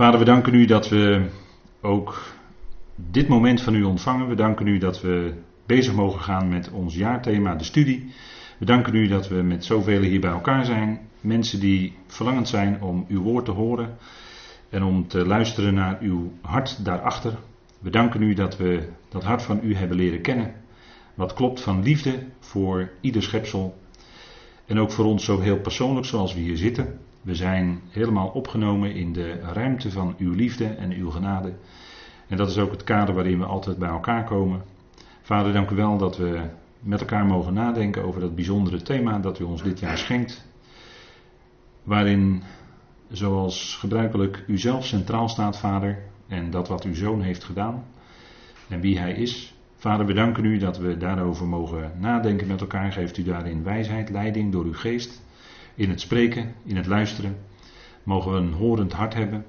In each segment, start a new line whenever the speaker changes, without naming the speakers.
Vader, we danken u dat we ook dit moment van u ontvangen. We danken u dat we bezig mogen gaan met ons jaarthema, de studie. We danken u dat we met zoveel hier bij elkaar zijn. Mensen die verlangend zijn om uw woord te horen en om te luisteren naar uw hart daarachter. We danken u dat we dat hart van u hebben leren kennen. Wat klopt van liefde voor ieder schepsel. En ook voor ons zo heel persoonlijk zoals we hier zitten. We zijn helemaal opgenomen in de ruimte van uw liefde en uw genade. En dat is ook het kader waarin we altijd bij elkaar komen. Vader, dank u wel dat we met elkaar mogen nadenken over dat bijzondere thema dat u ons dit jaar schenkt. Waarin, zoals gebruikelijk, u zelf centraal staat, Vader, en dat wat uw zoon heeft gedaan en wie hij is. Vader, we danken u dat we daarover mogen nadenken met elkaar. Geeft u daarin wijsheid, leiding door uw geest. In het spreken, in het luisteren. Mogen we een horend hart hebben.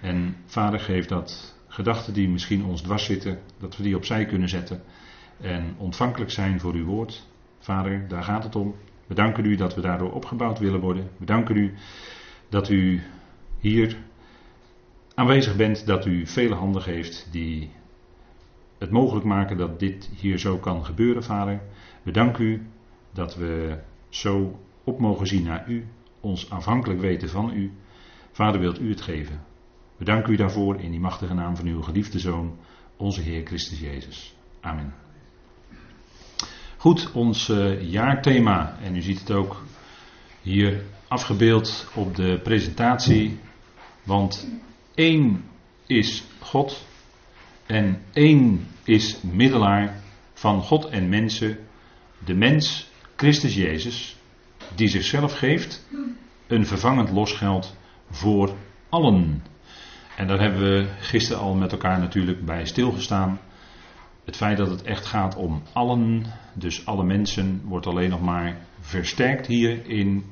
En Vader, geef dat gedachten die misschien ons dwars zitten, dat we die opzij kunnen zetten. En ontvankelijk zijn voor uw woord. Vader, daar gaat het om. We danken u dat we daardoor opgebouwd willen worden. We danken u dat u hier aanwezig bent, dat u vele handen geeft die het mogelijk maken dat dit hier zo kan gebeuren, Vader. We danken u dat we zo op mogen zien naar u, ons afhankelijk weten van u. Vader, wilt u het geven? We u daarvoor in die machtige naam van uw geliefde Zoon, onze Heer Christus Jezus. Amen. Goed, ons uh, jaarthema, en u ziet het ook hier afgebeeld op de presentatie, want één is God en één is middelaar van God en mensen, de mens Christus Jezus, die zichzelf geeft, een vervangend losgeld voor allen. En daar hebben we gisteren al met elkaar natuurlijk bij stilgestaan. Het feit dat het echt gaat om allen, dus alle mensen, wordt alleen nog maar versterkt hier in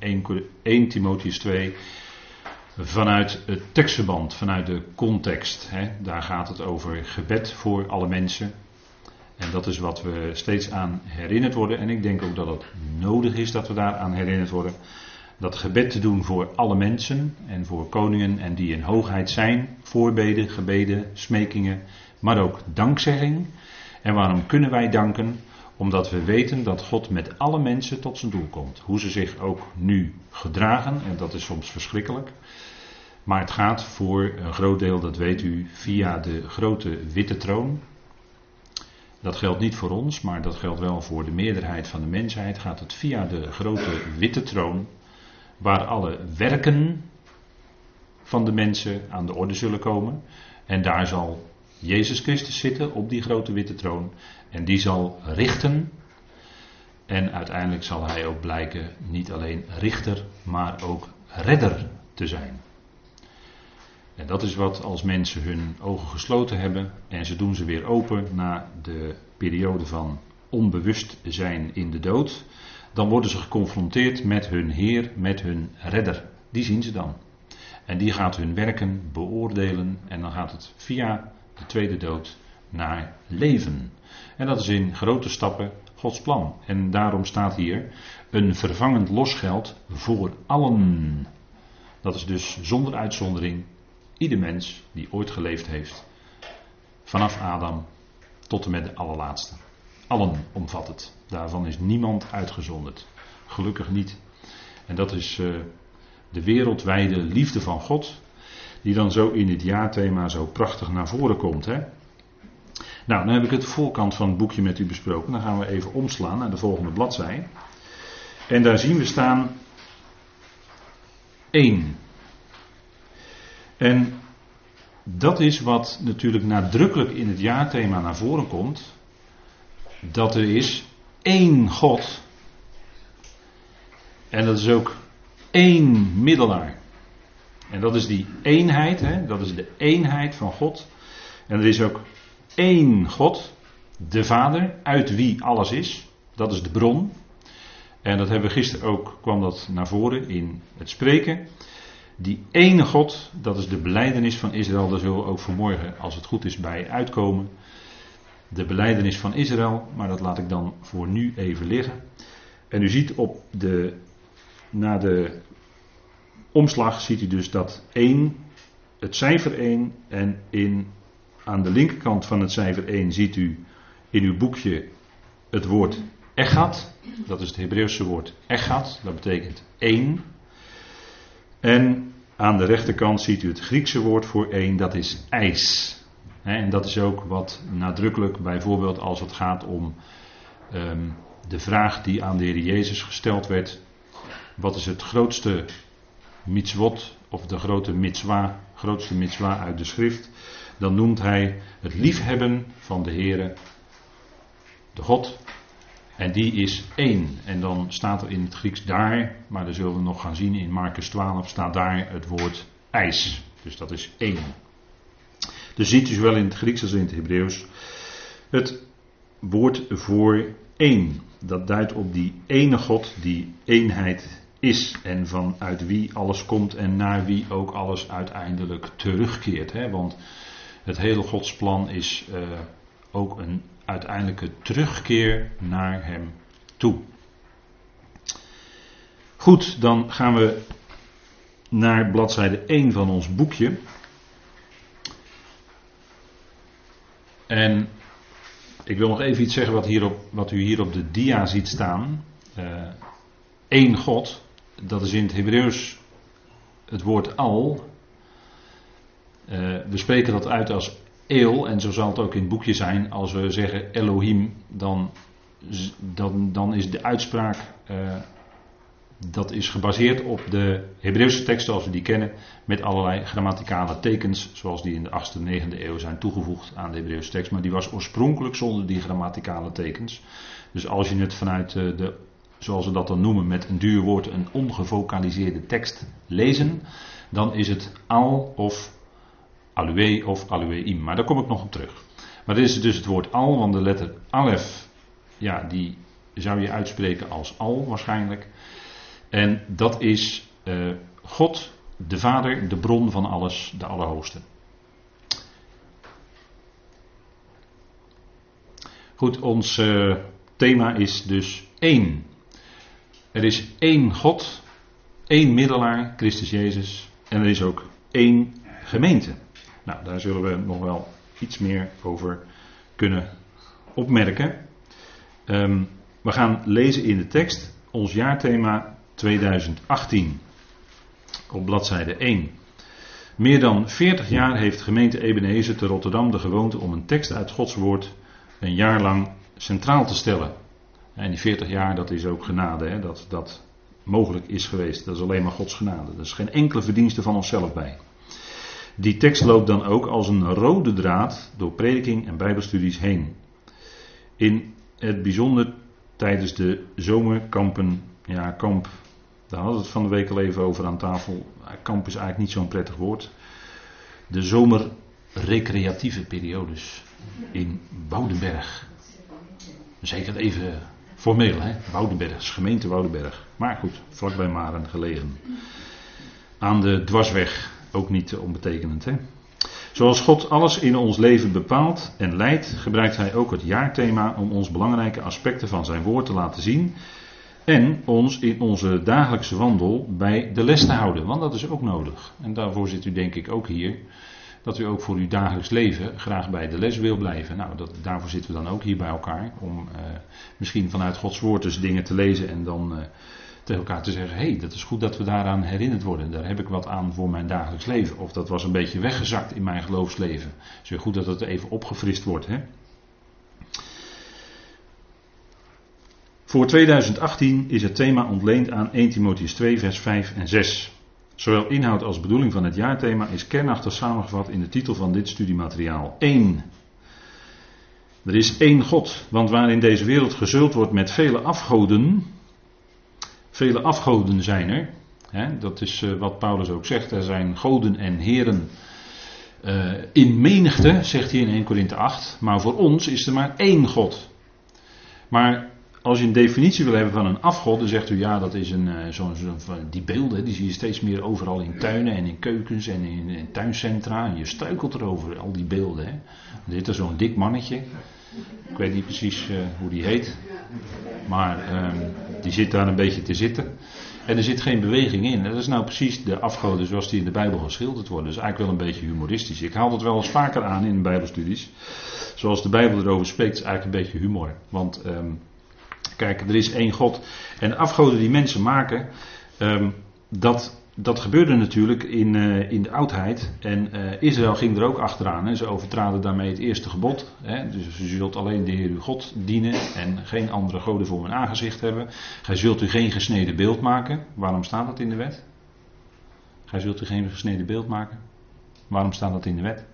1, Timotheus 2 vanuit het tekstverband, vanuit de context. Hè. Daar gaat het over gebed voor alle mensen. En dat is wat we steeds aan herinnerd worden. En ik denk ook dat het nodig is dat we daaraan herinnerd worden. Dat gebed te doen voor alle mensen en voor koningen en die in hoogheid zijn. Voorbeden, gebeden, smekingen, maar ook dankzegging. En waarom kunnen wij danken? Omdat we weten dat God met alle mensen tot zijn doel komt. Hoe ze zich ook nu gedragen, en dat is soms verschrikkelijk. Maar het gaat voor een groot deel, dat weet u, via de grote witte troon. Dat geldt niet voor ons, maar dat geldt wel voor de meerderheid van de mensheid. Gaat het via de grote witte troon, waar alle werken van de mensen aan de orde zullen komen. En daar zal Jezus Christus zitten op die grote witte troon. En die zal richten. En uiteindelijk zal hij ook blijken niet alleen richter, maar ook redder te zijn. Dat is wat als mensen hun ogen gesloten hebben en ze doen ze weer open na de periode van onbewust zijn in de dood, dan worden ze geconfronteerd met hun Heer, met hun Redder. Die zien ze dan. En die gaat hun werken beoordelen en dan gaat het via de tweede dood naar leven. En dat is in grote stappen Gods plan. En daarom staat hier een vervangend losgeld voor allen. Dat is dus zonder uitzondering Ieder mens die ooit geleefd heeft. Vanaf Adam tot en met de allerlaatste. Allen omvat het. Daarvan is niemand uitgezonderd. Gelukkig niet. En dat is uh, de wereldwijde liefde van God. Die dan zo in dit jaarthema zo prachtig naar voren komt. Hè? Nou, dan heb ik het voorkant van het boekje met u besproken. Dan gaan we even omslaan naar de volgende bladzij. En daar zien we staan 1. En dat is wat natuurlijk nadrukkelijk in het jaarthema naar voren komt. Dat er is één God. En dat is ook één middelaar. En dat is die eenheid, hè? dat is de eenheid van God. En er is ook één God, de Vader, uit wie alles is. Dat is de bron. En dat hebben we gisteren ook, kwam dat naar voren in het spreken. Die ene God, dat is de beleidenis van Israël, daar zullen we ook vanmorgen, als het goed is, bij uitkomen. De beleidenis van Israël, maar dat laat ik dan voor nu even liggen. En u ziet op de, na de omslag, ziet u dus dat één het cijfer 1 en in, aan de linkerkant van het cijfer 1 ziet u in uw boekje het woord echat. Dat is het Hebreeuwse woord echat, dat betekent één. En aan de rechterkant ziet u het Griekse woord voor één, dat is ijs. En dat is ook wat nadrukkelijk, bijvoorbeeld als het gaat om ehm, de vraag die aan de Heer Jezus gesteld werd. Wat is het grootste mitzwot, of de grote mitzwa, grootste mitzwa uit de schrift? Dan noemt hij het liefhebben van de Heere, de God. En die is één. En dan staat er in het Grieks daar, maar dat zullen we nog gaan zien in Marcus 12, staat daar het woord ijs. Dus dat is één. Dus ziet u zowel in het Grieks als in het Hebreeuws het woord voor één. Dat duidt op die ene God die eenheid is en vanuit wie alles komt en naar wie ook alles uiteindelijk terugkeert. Hè? Want het hele Godsplan is uh, ook een uiteindelijke terugkeer naar Hem toe. Goed, dan gaan we naar bladzijde 1 van ons boekje. En ik wil nog even iets zeggen wat, wat u hier op de dia ziet staan. Eén God, dat is in het Hebreeuws het woord al. Uh, we spreken dat uit als eel, en zo zal het ook in het boekje zijn. Als we zeggen Elohim, dan, dan, dan is de uitspraak uh, dat is gebaseerd op de Hebreeuwse tekst zoals we die kennen, met allerlei grammaticale tekens, zoals die in de 8e en 9e eeuw zijn toegevoegd aan de Hebreeuwse tekst. Maar die was oorspronkelijk zonder die grammaticale tekens. Dus als je het vanuit eh, de, zoals we dat dan noemen, met een duur woord, een ongevocaliseerde tekst lezen, dan is het al of alue of alueim. Maar daar kom ik nog op terug. Maar dit is dus het woord al, want de letter alef, ja, die zou je uitspreken als al waarschijnlijk. En dat is uh, God, de Vader, de bron van alles, de Allerhoogste. Goed, ons uh, thema is dus één. Er is één God, één middelaar, Christus Jezus, en er is ook één gemeente. Nou, daar zullen we nog wel iets meer over kunnen opmerken. Um, we gaan lezen in de tekst ons jaarthema 2018 op bladzijde 1. Meer dan 40 jaar heeft gemeente Ebenezer te Rotterdam de gewoonte om een tekst uit Gods woord een jaar lang centraal te stellen. En die 40 jaar, dat is ook genade, hè, dat dat mogelijk is geweest. Dat is alleen maar Gods genade. Er is geen enkele verdienste van onszelf bij. Die tekst loopt dan ook als een rode draad door prediking en bijbelstudies heen. In het bijzonder tijdens de zomerkampen, ja, kamp daar hadden we het van de week al even over aan tafel. Kamp is eigenlijk niet zo'n prettig woord. De zomerrecreatieve periodes in Woudenberg. Zeker even formeel, hè? Woudenberg, gemeente Woudenberg. Maar goed, vlakbij Maren gelegen. Aan de dwarsweg, ook niet onbetekenend, hè? Zoals God alles in ons leven bepaalt en leidt, gebruikt Hij ook het jaarthema om ons belangrijke aspecten van Zijn woord te laten zien en ons in onze dagelijkse wandel bij de les te houden, want dat is ook nodig. En daarvoor zit u denk ik ook hier. Dat u ook voor uw dagelijks leven graag bij de les wil blijven. Nou, dat, daarvoor zitten we dan ook hier bij elkaar. Om eh, misschien vanuit Gods woord dus dingen te lezen en dan eh, tegen elkaar te zeggen: hé, hey, dat is goed dat we daaraan herinnerd worden. Daar heb ik wat aan voor mijn dagelijks leven. Of dat was een beetje weggezakt in mijn geloofsleven. Het is weer goed dat het even opgefrist wordt. Hè? Voor 2018 is het thema ontleend aan 1 Timotheus 2, vers 5 en 6. Zowel inhoud als bedoeling van het jaarthema is kernachtig samengevat in de titel van dit studiemateriaal. 1. Er is één God, want waar in deze wereld gezult wordt met vele afgoden, vele afgoden zijn er, hè, dat is uh, wat Paulus ook zegt, er zijn goden en heren uh, in menigte, zegt hij in 1 Korinthe 8, maar voor ons is er maar één God. Maar als je een definitie wil hebben van een afgod, dan zegt u ja, dat is een, eh, zo'n, zo, die beelden, die zie je steeds meer overal in tuinen en in keukens en in, in tuincentra. En je struikelt erover, al die beelden. Hè. Er zit zo'n dik mannetje, ik weet niet precies hoe die heet, maar uh, die zit daar een beetje te zitten. En er zit geen beweging in. Dat is nou precies de afgoden zoals die in de Bijbel geschilderd worden. Dus eigenlijk wel een beetje humoristisch. Ik haal dat wel eens vaker aan in Bijbelstudies. Zoals de Bijbel erover spreekt, is eigenlijk een beetje humor. Want um, kijk, er is één God. En de afgoden die mensen maken, um, dat dat gebeurde natuurlijk in, uh, in de oudheid. En uh, Israël ging er ook achteraan. Hè. Ze overtraden daarmee het eerste gebod. Hè. Dus u zult alleen de Heer uw God dienen en geen andere goden voor mijn aangezicht hebben. Gij zult u geen gesneden beeld maken. Waarom staat dat in de wet? Gij zult u geen gesneden beeld maken. Waarom staat dat in de wet?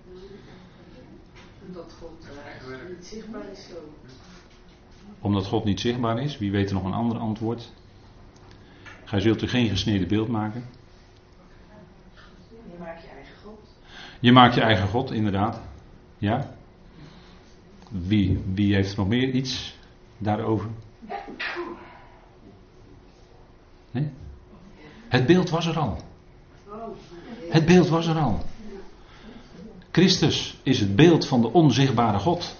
Omdat God uh, niet zichtbaar is zo.
Omdat God niet zichtbaar is? Wie weet er nog een ander antwoord? Gij zult u geen gesneden beeld maken.
Je maakt je eigen God.
Je maakt je eigen God, inderdaad. Ja? Wie, wie heeft nog meer iets daarover? Het beeld was er al. Het beeld was er al. Christus is het beeld van de onzichtbare God.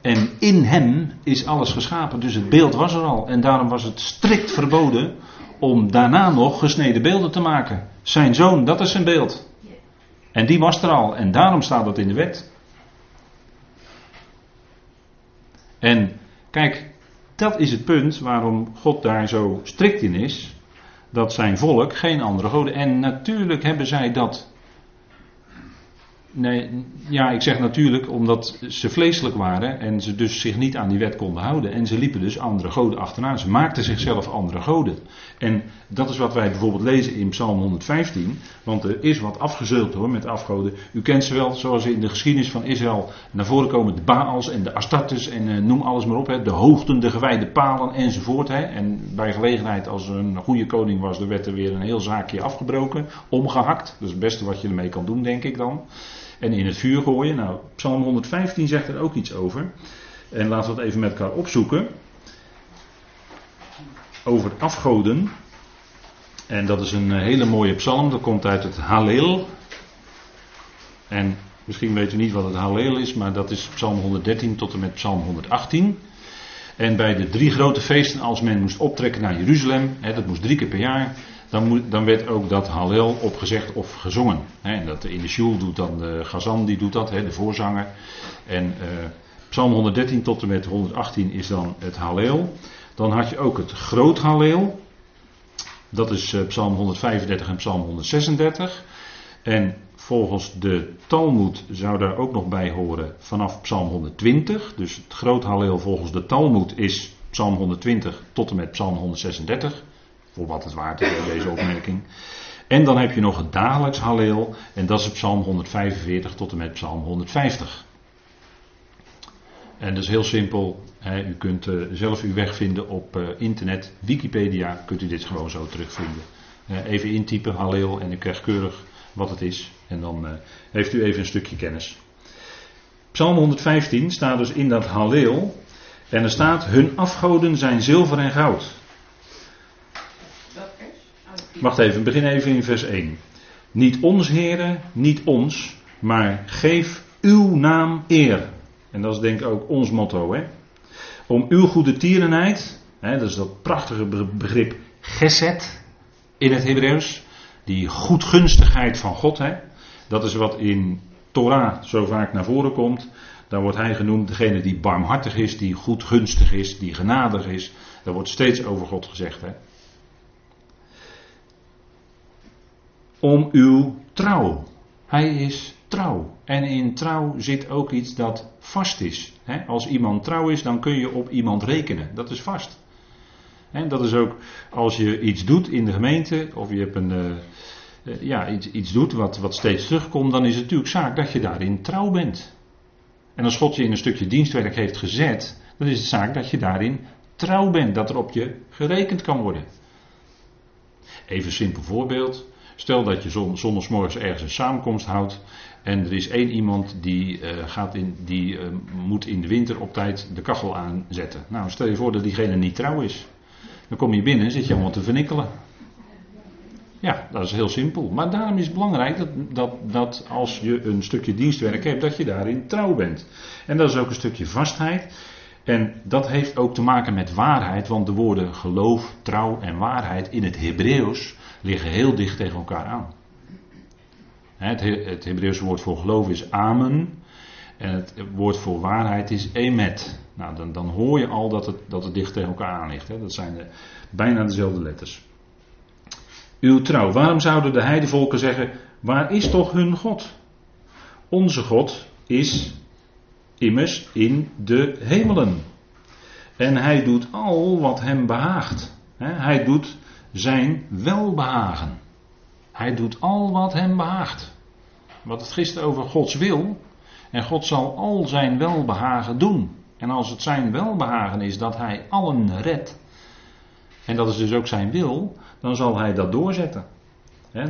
En in hem is alles geschapen. Dus het beeld was er al. En daarom was het strikt verboden om daarna nog gesneden beelden te maken. Zijn zoon, dat is zijn beeld. En die was er al. En daarom staat dat in de wet. En kijk, dat is het punt waarom God daar zo strikt in is. Dat zijn volk geen andere goden. En natuurlijk hebben zij dat Nee, ja, ik zeg natuurlijk omdat ze vleeselijk waren en ze dus zich niet aan die wet konden houden. En ze liepen dus andere goden achteraan. Ze maakten zichzelf andere goden. En dat is wat wij bijvoorbeeld lezen in Psalm 115. Want er is wat afgezult hoor met afgoden. U kent ze wel, zoals in de geschiedenis van Israël naar voren komen de Baals en de Astartes en eh, noem alles maar op. Hè, de hoogten, de gewijde palen enzovoort. Hè. En bij gelegenheid, als er een goede koning was, er werd er weer een heel zaakje afgebroken, omgehakt. Dat is het beste wat je ermee kan doen, denk ik dan en in het vuur gooien. Nou, Psalm 115 zegt er ook iets over. En laten we het even met elkaar opzoeken. Over afgoden. En dat is een eh, hele mooie psalm. Dat komt uit het Halleel. En misschien weet u niet wat het Halleel is, maar dat is Psalm 113 tot en met Psalm 118. En bij de drie grote feesten, als men moest optrekken naar Jeruzalem, hè, dat moest drie keer per jaar, dan, moet, dan werd ook dat Hallel opgezegd of gezongen. en dat in de Shul doet dan de Gazan, die doet dat, de voorzanger. En uh, Psalm 113 tot en met 118 is dan het Hallel. Dan had je ook het Groot Halleel. Dat is uh, Psalm 135 en Psalm 136. En volgens de Talmud zou daar ook nog bij horen vanaf Psalm 120. Dus het Groot Halleel volgens de Talmud is Psalm 120 tot en met Psalm 136 voor wat het waard is, deze opmerking. En dan heb je nog het dagelijks Halleel. En dat is Psalm 145 tot en met Psalm 150. En dat is heel simpel. Hè, u kunt uh, zelf uw weg vinden op uh, internet. Wikipedia kunt u dit gewoon zo terugvinden. Uh, even intypen Halleel en u krijgt keurig wat het is. En dan heeft u even een stukje kennis. Psalm 115 staat dus in dat Halleel. En er staat: Hun afgoden zijn zilver en goud. Wacht even, begin even in vers 1. Niet ons, heren, niet ons, maar geef uw naam eer. En dat is denk ik ook ons motto, hè. Om uw goede tierenheid, hè, dat is dat prachtige begrip geset in het Hebreeuws. Die goedgunstigheid van God, hè. Dat is wat in Torah zo vaak naar voren komt. Daar wordt hij genoemd degene die barmhartig is, die goedgunstig is, die genadig is. Daar wordt steeds over God gezegd, hè. Om uw trouw. Hij is trouw. En in trouw zit ook iets dat vast is. Als iemand trouw is, dan kun je op iemand rekenen. Dat is vast. En dat is ook als je iets doet in de gemeente, of je hebt een, uh, ja, iets, iets doet wat, wat steeds terugkomt, dan is het natuurlijk zaak dat je daarin trouw bent. En als God je in een stukje dienstwerk heeft gezet, dan is het zaak dat je daarin trouw bent, dat er op je gerekend kan worden. Even een simpel voorbeeld. Stel dat je zondagsmorgens ergens een samenkomst houdt. En er is één iemand die, uh, gaat in, die uh, moet in de winter op tijd de kachel aanzetten. Nou, stel je voor dat diegene niet trouw is. Dan kom je binnen en zit je allemaal te vernikkelen. Ja, dat is heel simpel. Maar daarom is het belangrijk dat, dat, dat als je een stukje dienstwerk hebt, dat je daarin trouw bent. En dat is ook een stukje vastheid. En dat heeft ook te maken met waarheid, want de woorden geloof, trouw en waarheid in het Hebreeuws liggen heel dicht tegen elkaar aan. Het, het Hebreeuwse woord voor geloof is amen en het woord voor waarheid is emet. Nou, dan, dan hoor je al dat het, dat dicht tegen elkaar aan ligt. Hè. Dat zijn de, bijna dezelfde letters. Uw trouw. Waarom zouden de heidevolken zeggen, waar is toch hun God? Onze God is immers in de hemelen. En hij doet al wat hem behaagt. Hij doet zijn welbehagen. Hij doet al wat hem behaagt. Wat het gisteren over Gods wil. En God zal al zijn welbehagen doen. En als het zijn welbehagen is dat hij allen redt. En dat is dus ook zijn wil. Dan zal hij dat doorzetten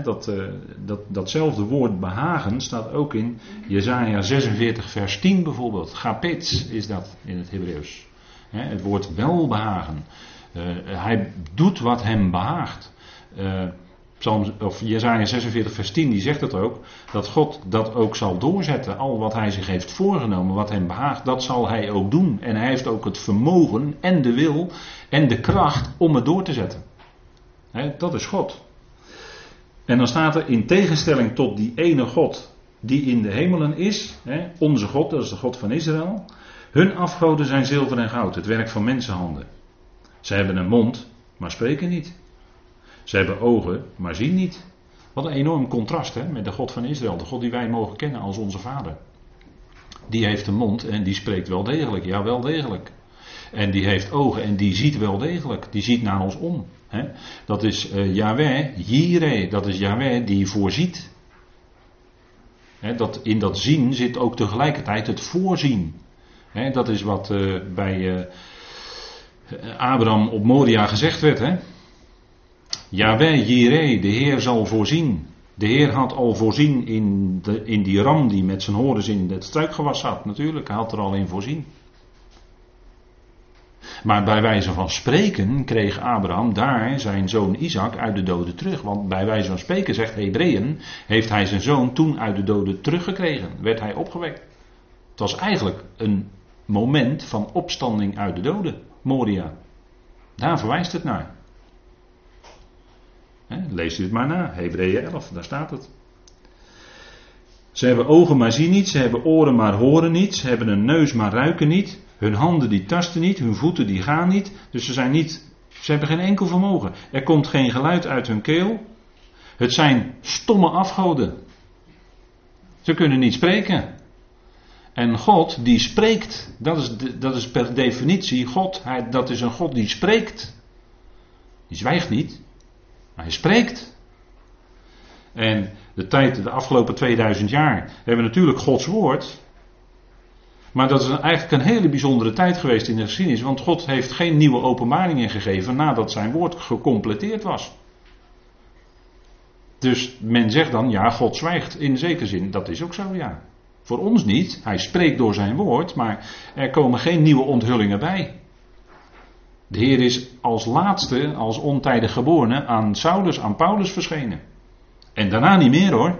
dat, uh, dat, datzelfde woord behagen staat ook in Jezaja 46 vers 10 bijvoorbeeld. Gapits is dat in het Hebreeuws. het woord welbehagen. Uh, hij doet wat hem behaagt. Uh, Psalm, of Jezaja 46 vers 10 die zegt het ook. Dat God dat ook zal doorzetten. Al wat hij zich heeft voorgenomen, wat hem behaagt, dat zal hij ook doen. En hij heeft ook het vermogen en de wil en de kracht om het door te zetten. dat is God. En dan staat er in tegenstelling tot die ene God die in de hemelen is, hè, onze God, dat is de God van Israël. Hun afgoden zijn zilver en goud, het werk van mensenhanden. Ze hebben een mond, maar spreken niet. Ze hebben ogen, maar zien niet. Wat een enorm contrast hè, met de God van Israël, de God die wij mogen kennen als onze Vader. Die heeft een mond en die spreekt wel degelijk, ja wel degelijk. En die heeft ogen en die ziet wel degelijk, die ziet naar ons om. Dat is uh, Yahweh, Jireh, dat is Yahweh die voorziet. dat, in dat zien zit ook tegelijkertijd het voorzien. dat is wat uh, bij uh, Abraham op Moria gezegd werd. Hè? Yahweh, Jireh, de Heer zal voorzien. De Heer had al voorzien in, de, in die ram die met zijn horens in het struikgewas zat. Natuurlijk, hij had er al in voorzien. Maar bij wijze van spreken kreeg Abraham daar zijn zoon Isaac uit de doden terug. Want bij wijze van spreken, zegt Hebreeën, heeft hij zijn zoon toen uit de doden teruggekregen. Werd hij opgewekt. Het was eigenlijk een moment van opstanding uit de doden, Moria. Daar verwijst het naar. lees u het maar na, Hebreeën 11, daar staat het. Ze hebben ogen maar zien niet, ze hebben oren maar horen niet, ze hebben een neus maar ruiken niet, hun handen die tasten niet, hun voeten die gaan niet. Dus ze zijn niet, ze hebben geen enkel vermogen. Er komt geen geluid uit hun keel. Het zijn stomme afgoden. Ze kunnen niet spreken. En God die spreekt, dat is, dat is per definitie God. Hij, dat is een God die spreekt. Die zwijgt niet, maar hij spreekt. En de tijd, de afgelopen 2000 jaar, hebben we natuurlijk Gods woord. Maar dat is eigenlijk een hele bijzondere tijd geweest in de geschiedenis, want God heeft geen nieuwe openbaringen gegeven nadat zijn woord gecompleteerd was. Dus men zegt dan, ja, God zwijgt in zekere zin. Dat is ook zo, ja. Voor ons niet. Hij spreekt door zijn woord, maar er komen geen nieuwe onthullingen bij. De Heer is als laatste, als ontijdig geborene, aan Saulus, aan Paulus verschenen. En daarna niet meer hoor.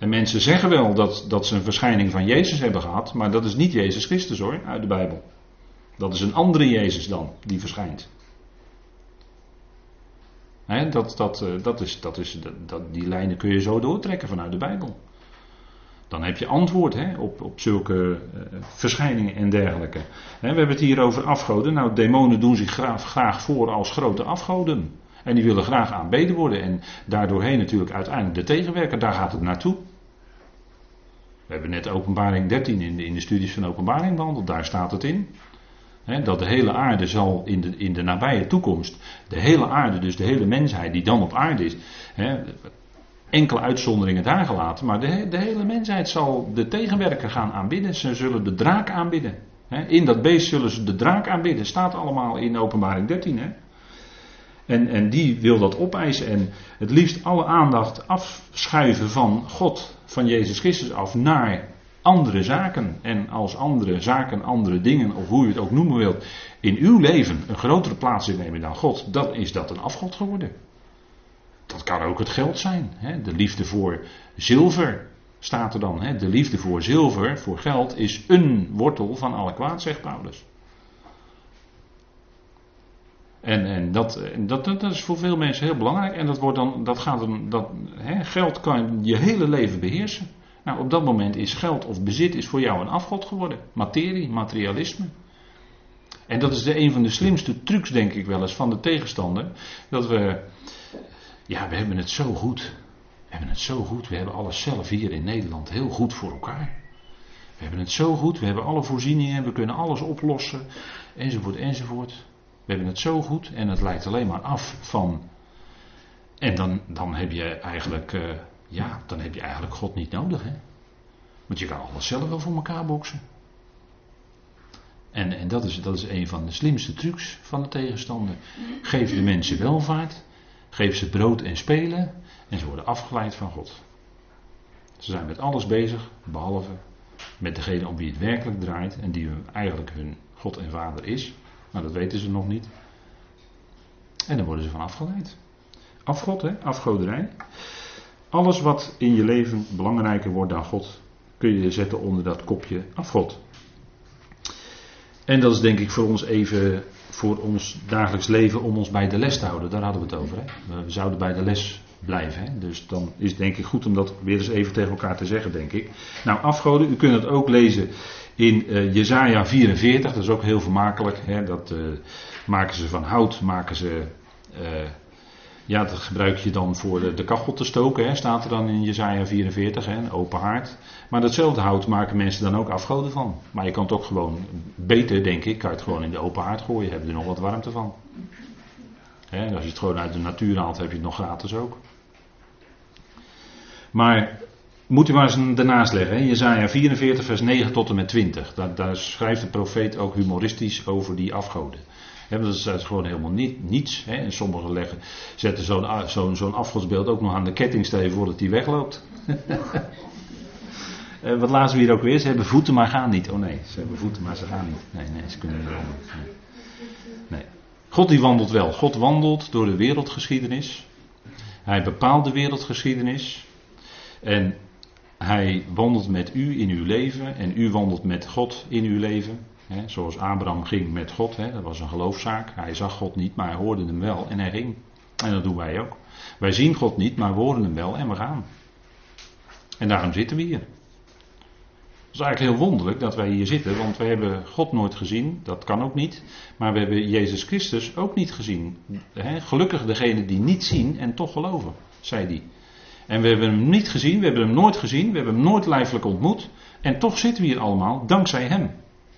En mensen zeggen wel dat, dat ze een verschijning van Jezus hebben gehad, maar dat is niet Jezus Christus hoor, uit de Bijbel. Dat is een andere Jezus dan, die verschijnt. dat, dat, eh, dat is, dat is, dat, die lijnen kun je zo doortrekken vanuit de Bijbel. Dan heb je antwoord op, op zulke uh, verschijningen en dergelijke. we hebben het hier over afgoden. Nou, demonen doen zich graag, graag voor als grote afgoden. En die willen graag aanbeden worden. En daardoorheen natuurlijk uiteindelijk de tegenwerker. Daar gaat het naartoe. We hebben net openbaring 13 in de, in de studies van openbaring behandeld. Daar staat het in. dat de hele aarde zal in de, in de nabije toekomst. De hele aarde, dus de hele mensheid die dan op aarde is. enkele uitzonderingen daar gelaten. Maar de, de hele mensheid zal de tegenwerker gaan aanbidden. Ze zullen de draak aanbidden. in dat beest zullen ze de draak aanbidden. Staat allemaal in openbaring 13. Hè? En, en die wil dat opeisen en het liefst alle aandacht afschuiven van God, van Jezus Christus af, naar andere zaken. En als andere zaken, andere dingen, of hoe je het ook noemen wilt, in uw leven een grotere plaats innemen dan God, dan is dat een afgod geworden. Dat kan ook het geld zijn, hè? de liefde voor zilver. Staat er dan. Hè? De liefde voor zilver, voor geld, is een wortel van alle kwaad, zegt Paulus. En, en dat, dat, dat, is voor veel mensen heel belangrijk. En dat, wordt dan, dat gaat dan, dat, hè, geld kan je hele leven beheersen. Nou, op dat moment is geld of bezit is voor jou een afgod geworden. Materie, materialisme. En dat is de, een van de slimste trucs, denk ik wel eens, van de tegenstander. Dat we, ja, we hebben het zo goed. We hebben het zo goed. We hebben alles zelf hier in Nederland heel goed voor elkaar. We hebben het zo goed. We hebben alle voorzieningen. We kunnen alles oplossen. Enzovoort, enzovoort. We hebben het zo goed. En het lijkt alleen maar af van. En dan, dan heb je eigenlijk. Uh, ja, dan heb je eigenlijk God niet nodig. Hè? Want je kan alles zelf wel voor elkaar boksen. En, en dat, is, dat is een van de slimste trucs van de tegenstander. Geef de mensen welvaart. Geef ze brood en spelen. En ze worden afgeleid van God. Ze zijn met alles bezig, behalve met degene om wie het werkelijk draait. En die eigenlijk hun God en Vader is. Maar dat weten ze nog niet. En dan worden ze van afgeleid. Afgod, hè? afgoderij. Alles wat in je leven belangrijker wordt dan God, kun je zetten onder dat kopje afgod. En dat is denk ik voor ons even, voor ons dagelijks leven, om ons bij de les te houden. Daar hadden we het over. Hè? We zouden bij de les blijven. Hè? Dus dan is het denk ik goed om dat weer eens even tegen elkaar te zeggen, denk ik. Nou, afgoden, u kunt het ook lezen in uh, Jezaja 44. Dat is ook heel vermakelijk. Hè? Dat uh, maken ze van hout, maken ze... Uh, ja, dat gebruik je dan voor de, de kachel te stoken, hè, staat er dan in Jezaja 44, hè, een open haard. Maar datzelfde hout maken mensen dan ook afgoden van. Maar je kan het ook gewoon, beter denk ik, kan je het gewoon in de open haard gooien, heb je er nog wat warmte van. Hè, als je het gewoon uit de natuur haalt, heb je het nog gratis ook. Maar moet u maar eens daarnaast leggen, hè, Jezaja 44 vers 9 tot en met 20. Daar, schrijft de profeet ook humoristisch over die afgoden dat is, gewoon helemaal niet, niets. Hè. En sommigen leggen, zetten zo'n zo'n zo'n afgodsbeeld ook nog aan de kettingsteven voordat hij wegloopt. uh, wat lazen we hier ook weer? Ze hebben voeten, maar gaan niet. Oh nee, ze hebben voeten, maar ze gaan niet. Nee, nee, ze kunnen niet. Nee. God die wandelt wel. God wandelt door de wereldgeschiedenis. Hij bepaalt de wereldgeschiedenis. En hij wandelt met u in uw leven. En u wandelt met God in uw leven zoals Abraham ging met God, dat was een geloofszaak. Hij zag God niet, maar hij hoorde hem wel en hij ging. En dat doen wij ook. Wij zien God niet, maar we horen hem wel en we gaan. En daarom zitten we hier. Het is eigenlijk heel wonderlijk dat wij hier zitten, want we hebben God nooit gezien, dat kan ook niet. Maar we hebben Jezus Christus ook niet gezien. gelukkig degene die niet zien en toch geloven, zei hij. En we hebben hem niet gezien, we hebben hem nooit gezien, we hebben hem nooit lijfelijk ontmoet. En toch zitten we hier allemaal dankzij hem.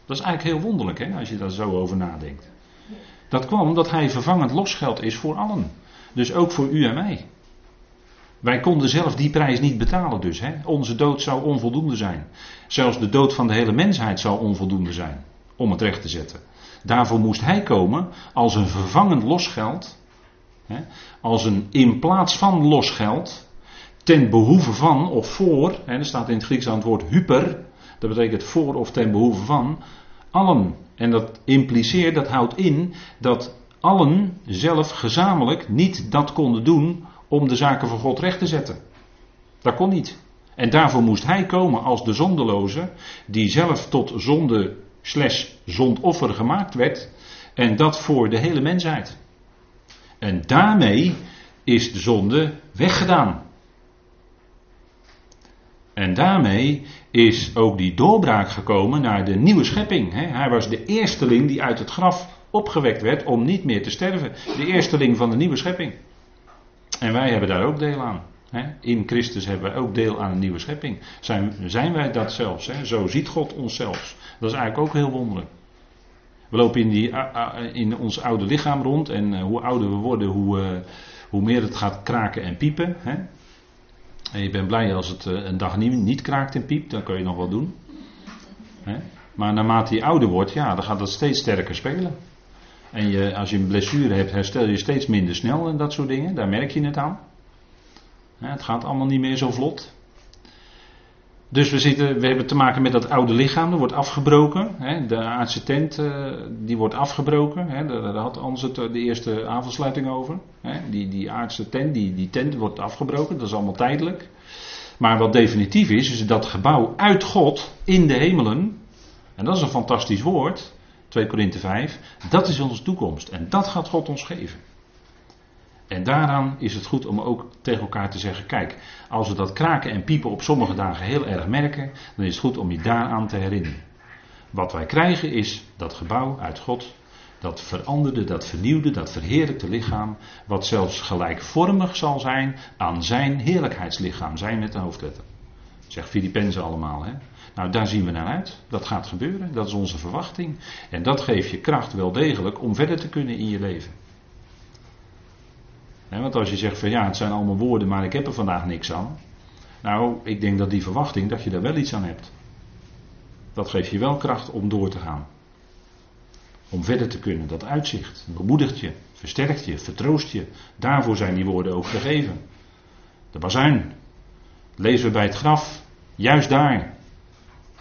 Dat is eigenlijk heel wonderlijk hè, als je daar zo over nadenkt. Dat kwam omdat hij vervangend losgeld is voor allen. Dus ook voor u en mij. Wij konden zelf die prijs niet betalen dus. Hè. Onze dood zou onvoldoende zijn. Zelfs de dood van de hele mensheid zou onvoldoende zijn. Om het recht te zetten. Daarvoor moest hij komen als een vervangend losgeld. Hè, als een in plaats van losgeld. Ten behoeve van of voor. Hè, er staat in het Grieks aan het woord hyper. Dat betekent voor of ten behoeve van allen. En dat impliceert, dat houdt in dat allen zelf gezamenlijk niet dat konden doen om de zaken voor God recht te zetten. Dat kon niet. En daarvoor moest hij komen als de zondeloze, die zelf tot zonde slash zondoffer gemaakt werd. En dat voor de hele mensheid. En daarmee is de zonde weggedaan. En daarmee is ook die doorbraak gekomen naar de nieuwe schepping. Hij was de eersteling die uit het graf opgewekt werd om niet meer te sterven. De eersteling van de nieuwe schepping. En wij hebben daar ook deel aan. In Christus hebben wij ook deel aan een nieuwe schepping. Zijn, wij dat zelfs? Zo ziet God ons zelfs. Dat is eigenlijk ook heel wonderlijk. We lopen in, die, in ons oude lichaam rond en eh, hoe ouder we worden, hoe, eh, hoe meer het gaat kraken en piepen. En je bent blij als het eh, een dag niet, kraakt en piept, dan kun je nog wel doen. Maar naarmate je ouder wordt, ja, dan gaat dat steeds sterker spelen. En je, als je een blessure hebt, herstel je steeds minder snel en dat soort dingen. Daar merk je het aan. Het gaat allemaal niet meer zo vlot. Dus we, zitten, we hebben te maken met dat oude lichaam, dat wordt afgebroken. Hè. De aardse tent, uh, die wordt afgebroken. Hè. Daar, had Anders het de eerste avondsluiting over. Hè. Die, die aardse tent, die, die tent wordt afgebroken, dat is allemaal tijdelijk. Maar wat definitief is, is dat gebouw uit God in de hemelen. En dat is een fantastisch woord. 2 Korinthe 5. Dat is onze toekomst. En dat gaat God ons geven. En daaraan is het goed om ook tegen elkaar te zeggen: kijk, als we dat kraken en piepen op sommige dagen heel erg merken, dan is het goed om je daaraan te herinneren. Wat wij krijgen is dat gebouw uit God, dat veranderde, dat vernieuwde, dat verheerlijkte lichaam, wat zelfs gelijkvormig zal zijn aan zijn heerlijkheidslichaam, zijn met de hoofdletter. Zegt Filippenzen allemaal, hè? Nou, daar zien we naar uit. Dat gaat gebeuren. Dat is onze verwachting. En dat geeft je kracht wel degelijk om verder te kunnen in je leven. Want als je zegt van ja, het zijn allemaal woorden, maar ik heb er vandaag niks aan. Nou, ik denk dat die verwachting, dat je daar wel iets aan hebt. Dat geeft je wel kracht om door te gaan. Om verder te kunnen. Dat uitzicht bemoedigt je, versterkt je, vertroost je. Daarvoor zijn die woorden ook gegeven. De bazuin. Lezen we bij het graf. Juist daar.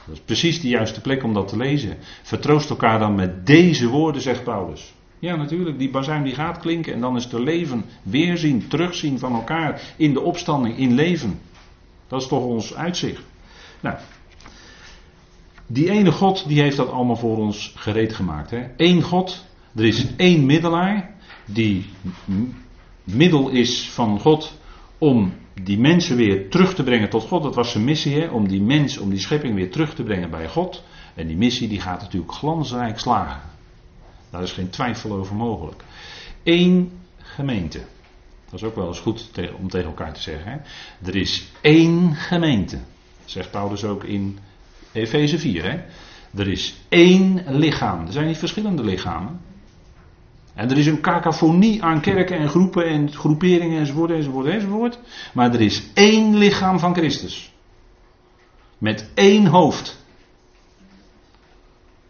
Dat is precies de juiste plek om dat te lezen. Vertroost elkaar dan met deze woorden, zegt Paulus. Ja, natuurlijk, die bazuin die gaat klinken en dan is er leven, weerzien, terugzien van elkaar in de opstanding, in leven. Dat is toch ons uitzicht. Nou, die ene God die heeft dat allemaal voor ons gereed gemaakt. Hè? Eén God, er is één middelaar die middel is van God om die mensen weer terug te brengen tot God. Dat was zijn missie, hè? om die mens, om die schepping weer terug te brengen bij God. En die missie die gaat natuurlijk glansrijk slagen. Daar is geen twijfel over mogelijk. Eén gemeente. Dat is ook wel eens goed om tegen elkaar te zeggen. Hè? Er is één gemeente. Zegt Paulus ook in Efeze 4. Hè? Er is één lichaam. Er zijn niet verschillende lichamen. En er is een cacophonie aan kerken en groepen en groeperingen enzovoort, enzovoort, enzovoort. Maar er is één lichaam van Christus. Met één hoofd.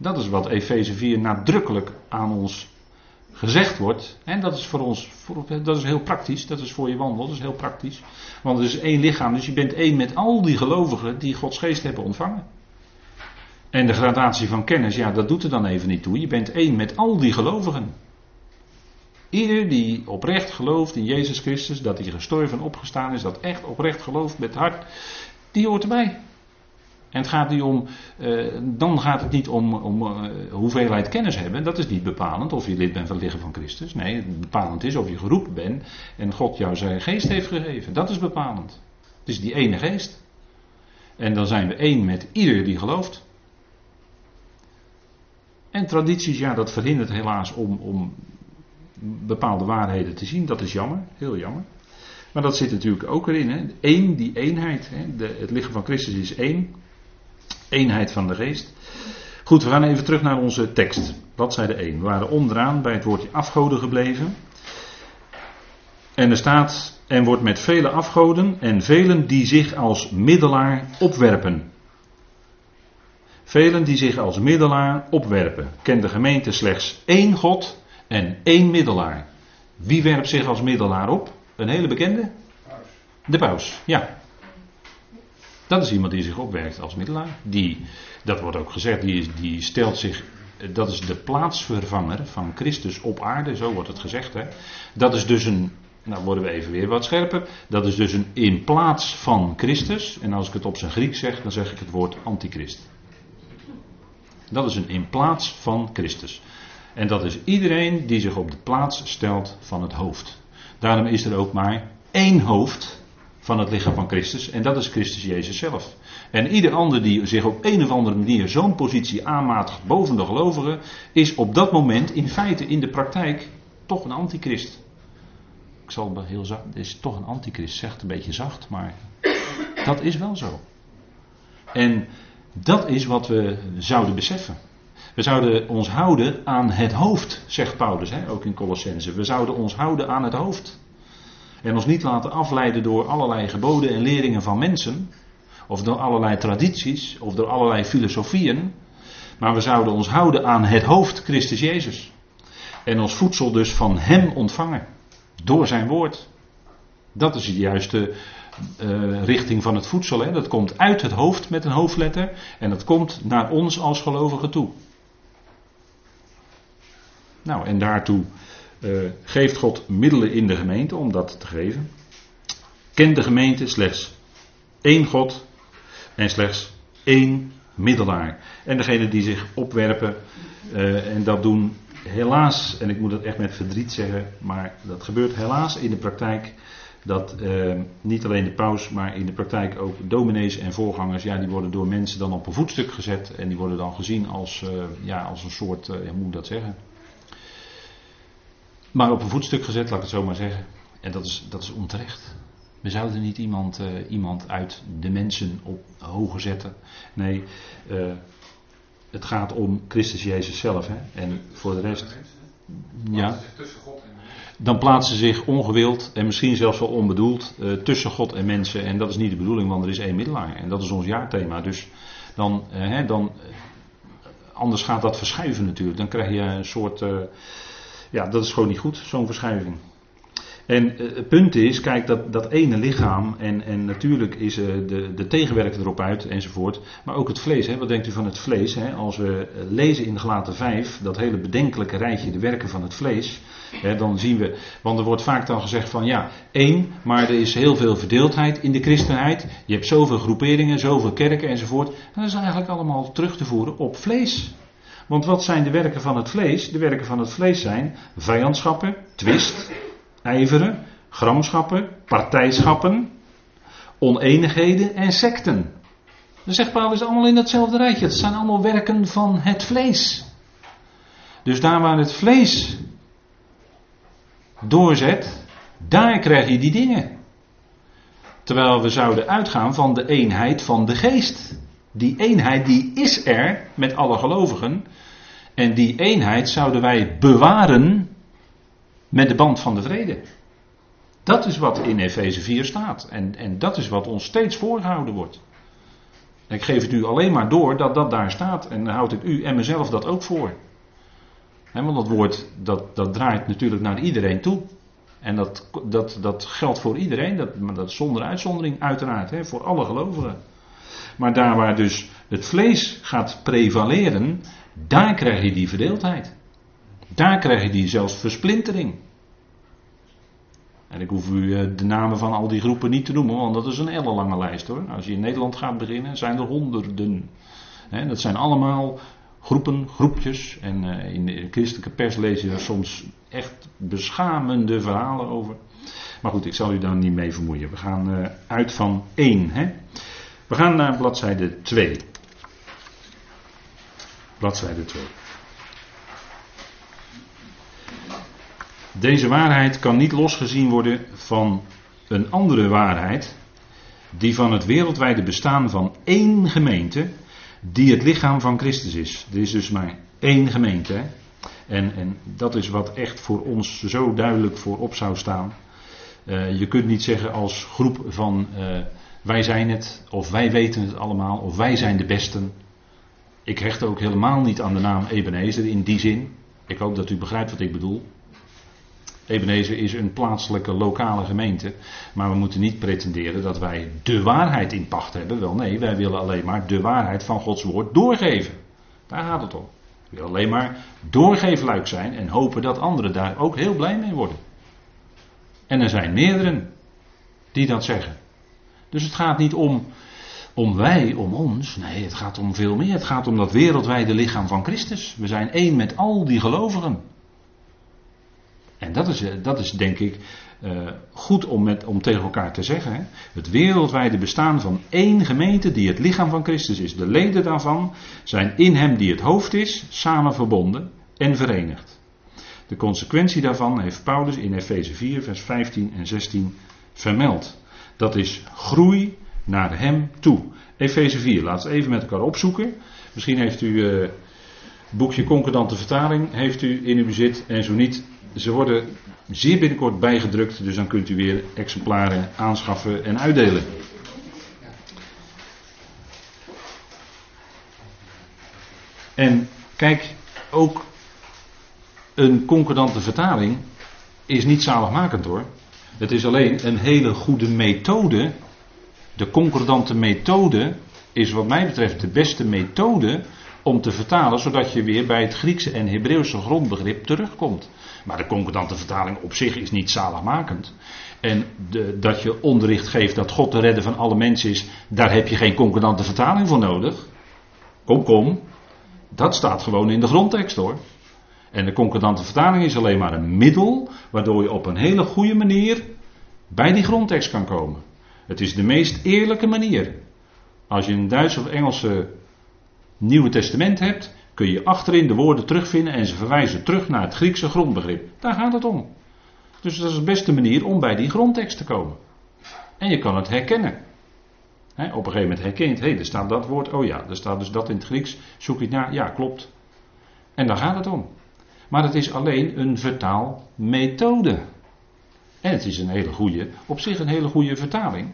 Dat is wat Efeze 4 nadrukkelijk aan ons gezegd wordt. En dat is voor ons, dat is heel praktisch, dat is voor je wandel, dat is heel praktisch. Want er is één lichaam, dus je bent één met al die gelovigen die Gods geest hebben ontvangen. En de gradatie van kennis, ja, dat doet er dan even niet toe. Je bent één met al die gelovigen. Ieder die oprecht gelooft in Jezus Christus, dat hij gestorven en opgestaan is, dat echt oprecht gelooft met hart, die hoort erbij. En het gaat niet om, uh, dan gaat het niet om, om uh, hoeveelheid kennis hebben. Dat is niet bepalend of je lid bent van het lichaam van Christus. Nee, bepalend is of je geroepen bent en God jou zijn geest heeft gegeven. Dat is bepalend. Het is die ene geest. En dan zijn we één met ieder die gelooft. En tradities, ja, dat verhindert helaas om, om bepaalde waarheden te zien. Dat is jammer, heel jammer. Maar dat zit natuurlijk ook erin. Hè. Eén, die eenheid. Hè. De, het lichaam van Christus is één. Eenheid van de geest. Goed, we gaan even terug naar onze tekst. Bladzijde 1. We waren onderaan bij het woordje afgoden gebleven. En er staat, en wordt met vele afgoden en velen die zich als middelaar opwerpen. Velen die zich als middelaar opwerpen. Kent de gemeente slechts één God en één middelaar. Wie werpt zich als middelaar op? Een hele bekende? De paus, ja. Dat is iemand die zich opwerkt als middelaar. Die, dat wordt ook gezegd, die, die stelt zich. Dat is de plaatsvervanger van Christus op aarde, zo wordt het gezegd. Hè. Dat is dus een. Nou worden we even weer wat scherper. Dat is dus een in plaats van Christus. En als ik het op zijn Griek zeg, dan zeg ik het woord antichrist. Dat is een in plaats van Christus. En dat is iedereen die zich op de plaats stelt van het hoofd. Daarom is er ook maar één hoofd van het lichaam van Christus. En dat is Christus Jezus zelf. En ieder ander die zich op een of andere manier zo'n positie aanmatigt boven de gelovigen, is op dat moment in feite in de praktijk toch een antichrist. Ik zal heel zacht, is toch een antichrist, zegt een beetje zacht, maar dat is wel zo. En dat is wat we zouden beseffen. We zouden ons houden aan het hoofd, zegt Paulus, hè, ook in Colossense. We zouden ons houden aan het hoofd. En ons niet laten afleiden door allerlei geboden en leringen van mensen. Of door allerlei tradities. Of door allerlei filosofieën. Maar we zouden ons houden aan het hoofd, Christus Jezus. En ons voedsel dus van Hem ontvangen. Door zijn woord. Dat is de juiste uh, richting van het voedsel. Hè. Dat komt uit het hoofd met een hoofdletter. En dat komt naar ons als gelovigen toe. Nou, en daartoe uh, geeft God middelen in de gemeente om dat te geven. Kent de gemeente slechts één God en slechts één middelaar. En degene die zich opwerpen uh, en dat doen helaas, en ik moet dat echt met verdriet zeggen, maar dat gebeurt helaas in de praktijk. Dat uh, niet alleen de paus, maar in de praktijk ook dominees en voorgangers, ja, die worden door mensen dan op een voetstuk gezet en die worden dan gezien als, ja, als een soort, hoe moet ik dat zeggen? Maar op een voetstuk gezet, laat ik het zo maar zeggen. En dat is, dat is onterecht. We zouden niet iemand, uh, iemand uit de mensen op hoger zetten. Nee, uh, het gaat om Christus Jezus zelf. Hè? En voor de rest. Ja. Dan plaatsen ze zich ongewild en misschien zelfs wel onbedoeld uh, tussen God en mensen. En dat is niet de bedoeling, want er is één middelaar. En dat is ons jaarthema. Dus dan, hè, dan anders gaat dat verschuiven natuurlijk. Dan krijg je een soort. Ja, dat is gewoon niet goed, zo'n verschuiving. En uh, het punt is, kijk, dat, dat ene lichaam, en, en natuurlijk is uh, de, de tegenwerker erop uit enzovoort, maar ook het vlees. Hè, wat denkt u van het vlees? Hè? Als we lezen in Gelaten 5, dat hele bedenkelijke rijtje, de werken van het vlees, hè, dan zien we, want er wordt vaak dan gezegd van ja, één, maar er is heel veel verdeeldheid in de christenheid. Je hebt zoveel groeperingen, zoveel kerken enzovoort. En dat is eigenlijk allemaal terug te voeren op vlees. Want wat zijn de werken van het vlees? De werken van het vlees zijn vijandschappen, twist ijveren, gramschappen, partijschappen, oneenigheden en secten. Dan zegt Paulus allemaal in datzelfde rijtje. Het zijn allemaal werken van het vlees. Dus daar waar het vlees doorzet, daar krijg je die dingen. Terwijl we zouden uitgaan van de eenheid van de geest. Die eenheid die is er met alle gelovigen. En die eenheid zouden wij bewaren met de band van de vrede. Dat is wat in Efeze 4 staat. En, en dat is wat ons steeds voorgehouden wordt. ik geef het u alleen maar door dat dat daar staat. En dan houd ik u en mezelf dat ook voor. want dat woord dat, dat draait natuurlijk naar iedereen toe. En dat, dat, dat geldt voor iedereen, dat, maar dat zonder uitzondering uiteraard, voor alle gelovigen. Maar daar waar dus het vlees gaat prevaleren, daar krijg je die verdeeldheid. Daar krijg je die zelfs versplintering. En ik hoef u eh, de namen van al die groepen niet te noemen, want dat is een ellenlange lijst hoor. Als je in Nederland gaat beginnen, zijn er honderden. dat zijn allemaal groepen, groepjes. En eh, in de christelijke pers lees je daar soms echt beschamende verhalen over. Maar goed, ik zal u daar niet mee vermoeien. We gaan eh, uit van 1. Hè? We gaan naar bladzijde 2. Bladzijde 2. Deze waarheid kan niet losgezien worden van een andere waarheid, die van het wereldwijde bestaan van één gemeente, die het lichaam van Christus is. Er is dus maar één gemeente. En, en dat is wat echt voor ons zo duidelijk voorop zou staan. Uh, je kunt niet zeggen als groep van uh, wij zijn het, of wij weten het allemaal, of wij zijn de besten. Ik hecht ook helemaal niet aan de naam Ebenezer in die zin. Ik hoop dat u begrijpt wat ik bedoel. Ebenezer is een plaatselijke lokale gemeente. Maar we moeten niet pretenderen dat wij de waarheid in pacht hebben. Wel nee, wij willen alleen maar de waarheid van Gods woord doorgeven. Daar gaat het om. We willen alleen maar doorgeefluik zijn en hopen dat anderen daar ook heel blij mee worden. En er zijn meerderen die dat zeggen. Dus het gaat niet om, om wij, om ons. Nee, het gaat om veel meer. Het gaat om dat wereldwijde lichaam van Christus. We zijn één met al die gelovigen. En dat is, eh, dat is denk ik uh, goed om, met, om tegen elkaar te zeggen. Hè? Het wereldwijde bestaan van één gemeente die het lichaam van Christus is. De leden daarvan zijn in hem die het hoofd is, samen verbonden en verenigd. De consequentie daarvan heeft Paulus in Efeze 4, vers 15 en 16 vermeld. Dat is groei naar hem toe. Efeze 4, laten we even met elkaar opzoeken. Misschien heeft u uh, boekje Concordante Vertaling heeft u in uw bezit en zo niet ze worden zeer binnenkort bijgedrukt, dus dan kunt u weer exemplaren aanschaffen en uitdelen. En kijk, ook een concordante vertaling is niet zaligmakend hoor. Het is alleen een hele goede methode. De concordante methode is wat mij betreft de beste methode om te vertalen, zodat je weer bij het Griekse en Hebreeuwse grondbegrip terugkomt. Maar de concordante vertaling op zich is niet zaligmakend. en de, dat je onderricht geeft dat God de redder van alle mensen is, daar heb je geen concordante vertaling voor nodig. Kom, kom. Dat staat gewoon in de grondtekst hoor. En de concordante vertaling is alleen maar een middel waardoor je op een hele goede manier bij die grondtekst kan komen. Het is de meest eerlijke manier. Als je een Duits of Engelse Nieuwe Testament hebt, kun je achterin de woorden terugvinden en ze verwijzen terug naar het Griekse grondbegrip. Daar gaat het om. Dus dat is de beste manier om bij die grondtekst te komen. En je kan het herkennen. op een gegeven moment herkent, hé, hey, er staat dat woord, oh ja, er staat dus dat in het Grieks, zoek je het naar, ja, klopt. En daar gaat het om. Maar het is alleen een vertaalmethode. En het is een hele goede, op zich een hele goede vertaling.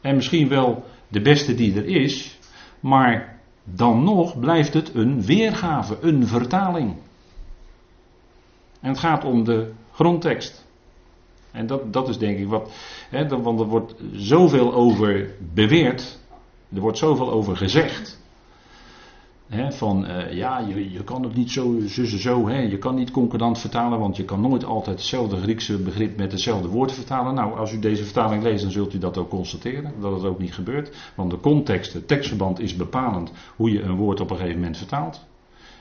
En misschien wel de beste die er is, maar dan nog blijft het een weergave, een vertaling. En het gaat om de grondtekst. En dat, dat is denk ik wat. Hè, want er wordt zoveel over beweerd. Er wordt zoveel over gezegd. Van uh, ja, je, je kan het niet zo, zo, zo. Hè, je kan niet concordant vertalen, want je kan nooit altijd hetzelfde Griekse begrip met hetzelfde woord vertalen. Nou, als u deze vertaling leest, dan zult u dat ook constateren. Dat het ook niet gebeurt. Want de context, het tekstverband is bepalend hoe je een woord op een gegeven moment vertaalt.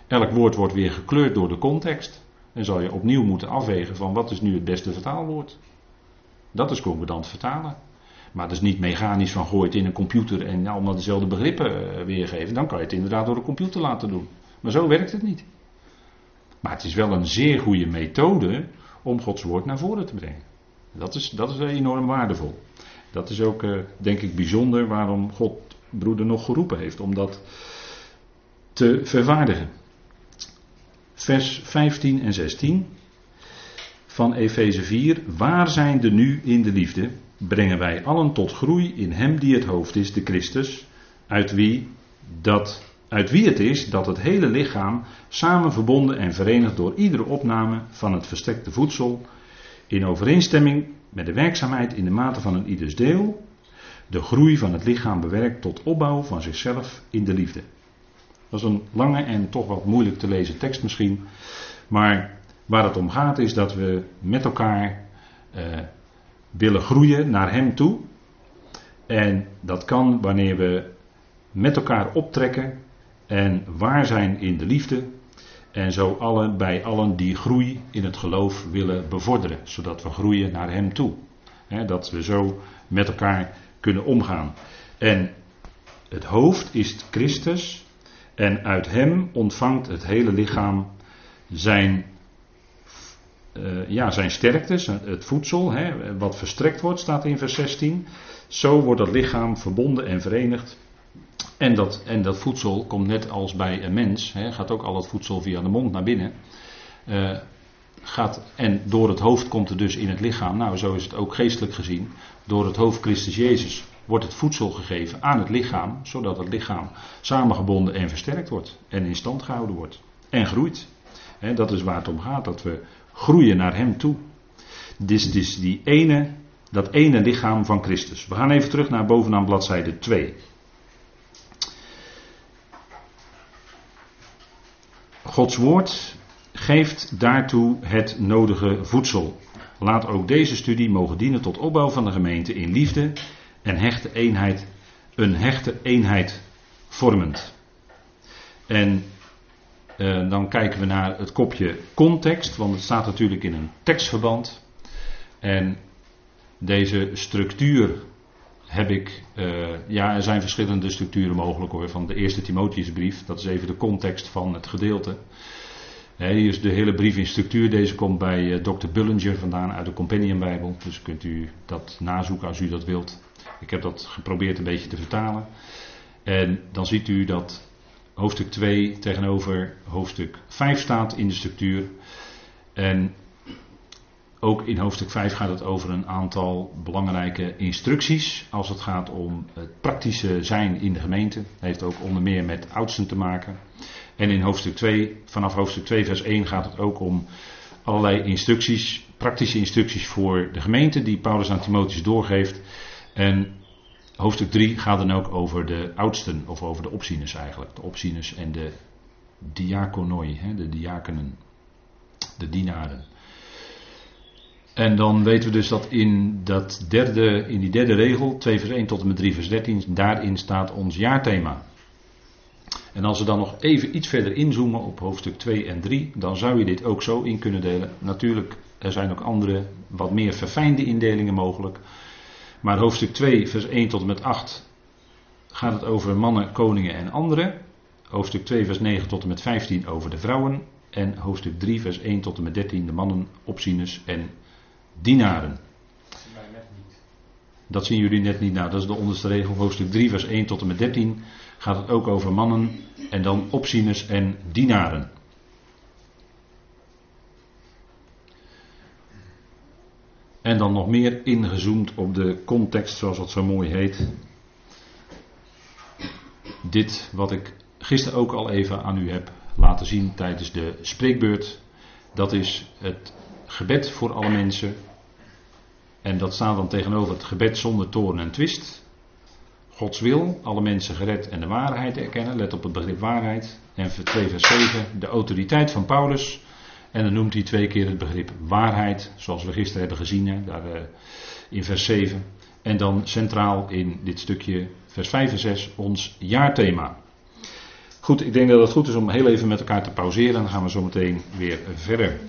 Elk woord wordt weer gekleurd door de context. En zal je opnieuw moeten afwegen van wat is nu het beste vertaalwoord. Dat is concordant vertalen. Maar is niet mechanisch van gooi het in een computer en allemaal dezelfde begrippen eh, weergeven. Dan kan je het inderdaad door de computer laten doen. Maar zo werkt het niet. Maar het is wel een zeer goede methode om Gods woord naar voren te brengen. Dat is, dat is enorm waardevol. Dat is ook, eh, denk ik, bijzonder waarom God broeder nog geroepen heeft om dat te vervaardigen vers 15 en 16 van Efeze 4. Waar zijn de nu in de liefde? Brengen wij allen tot groei in Hem die het hoofd is, de Christus, uit wie, dat, uit wie het is dat het hele lichaam samen verbonden en verenigd door iedere opname van het verstrekte voedsel, in overeenstemming met de werkzaamheid in de mate van een ieders deel, de groei van het lichaam bewerkt tot opbouw van zichzelf in de liefde. Dat is een lange en toch wat moeilijk te lezen tekst misschien. Maar waar het om gaat is dat we met elkaar eh, willen groeien naar Hem toe. En dat kan wanneer we met elkaar optrekken en waar zijn in de liefde. En zo allen, bij allen die groei in het geloof willen bevorderen. Zodat we groeien naar Hem toe. dat we zo met elkaar kunnen omgaan. En het hoofd is Christus. En uit hem ontvangt het hele lichaam zijn, uh, ja, zijn sterkte, het voedsel, hè, wat verstrekt wordt, staat in vers 16. Zo wordt dat lichaam verbonden en verenigd. En dat, en dat voedsel komt net als bij een mens, hè, gaat ook al het voedsel via de mond naar binnen. Uh, gaat, en door het hoofd komt het dus in het lichaam. Nou, zo is het ook geestelijk gezien. Door het hoofd Christus Jezus wordt het voedsel gegeven aan het lichaam, zodat het lichaam samengebonden en versterkt wordt en in stand gehouden wordt en groeit. dat is waar het om gaat, dat we groeien naar Hem toe. Dit is die ene, dat ene lichaam van Christus. We gaan even terug naar bovenaan bladzijde 2. Gods woord geeft daartoe het nodige voedsel. Laat ook deze studie mogen dienen tot opbouw van de gemeente in liefde en hechte eenheid, een hechte eenheid vormend. En uh, dan kijken we naar het kopje context, want het staat natuurlijk in een tekstverband. En deze structuur heb ik, uh, ja, er zijn verschillende structuren mogelijk hoor. Van de eerste Timotheusbrief, dat is even de context van het gedeelte. hier is de hele brief in structuur. Deze komt bij uh, Dr. Bullinger vandaan uit de Companion Bijbel. Dus kunt u dat nazoeken als u dat wilt. Ik heb dat geprobeerd een beetje te vertalen. En dan ziet u dat hoofdstuk 2 tegenover hoofdstuk 5 staat in de structuur. En ook in hoofdstuk 5 gaat het over een aantal belangrijke instructies als het gaat om het praktische zijn in de gemeente. Dat heeft ook onder meer met oudsten te maken. En in hoofdstuk 2, vanaf hoofdstuk 2 vers 1 gaat het ook om allerlei instructies, praktische instructies voor de gemeente die Paulus aan Timotheus doorgeeft. En hoofdstuk 3 gaat dan ook over de oudsten, of over de opzieners eigenlijk. De opzieners en de diakonoi, de diakenen, de dienaren. En dan weten we dus dat in, dat derde, in die derde regel, 2 vers 1 tot en met 3 vers 13, daarin staat ons jaarthema. En als we dan nog even iets verder inzoomen op hoofdstuk 2 en 3, dan zou je dit ook zo in kunnen delen. Natuurlijk, er zijn ook andere, wat meer verfijnde indelingen mogelijk. Maar hoofdstuk 2, vers 1 tot en met 8 gaat het over mannen, koningen en anderen. Hoofdstuk 2, vers 9 tot en met 15 over de vrouwen. En hoofdstuk 3, vers 1 tot en met 13 de mannen, opzieners en dienaren. Dat zien jullie net niet. Nou, dat is de onderste regel. Hoofdstuk 3, vers 1 tot en met 13 gaat het ook over mannen en dan opzieners en dienaren. En dan nog meer ingezoomd op de context, zoals dat zo mooi heet. Dit wat ik gisteren ook al even aan u heb laten zien tijdens de spreekbeurt. Dat is het gebed voor alle mensen. En dat staat dan tegenover het gebed zonder toorn en twist. Gods wil, alle mensen gered en de waarheid erkennen. Let op het begrip waarheid. En 2 vers 7, de autoriteit van Paulus. En dan noemt hij twee keer het begrip waarheid, zoals we gisteren hebben gezien, hè, daar, uh, in vers 7. En dan centraal in dit stukje, vers 5 en 6, ons jaarthema. Goed, ik denk dat het goed is om heel even met elkaar te pauzeren. Dan gaan we zo meteen weer verder.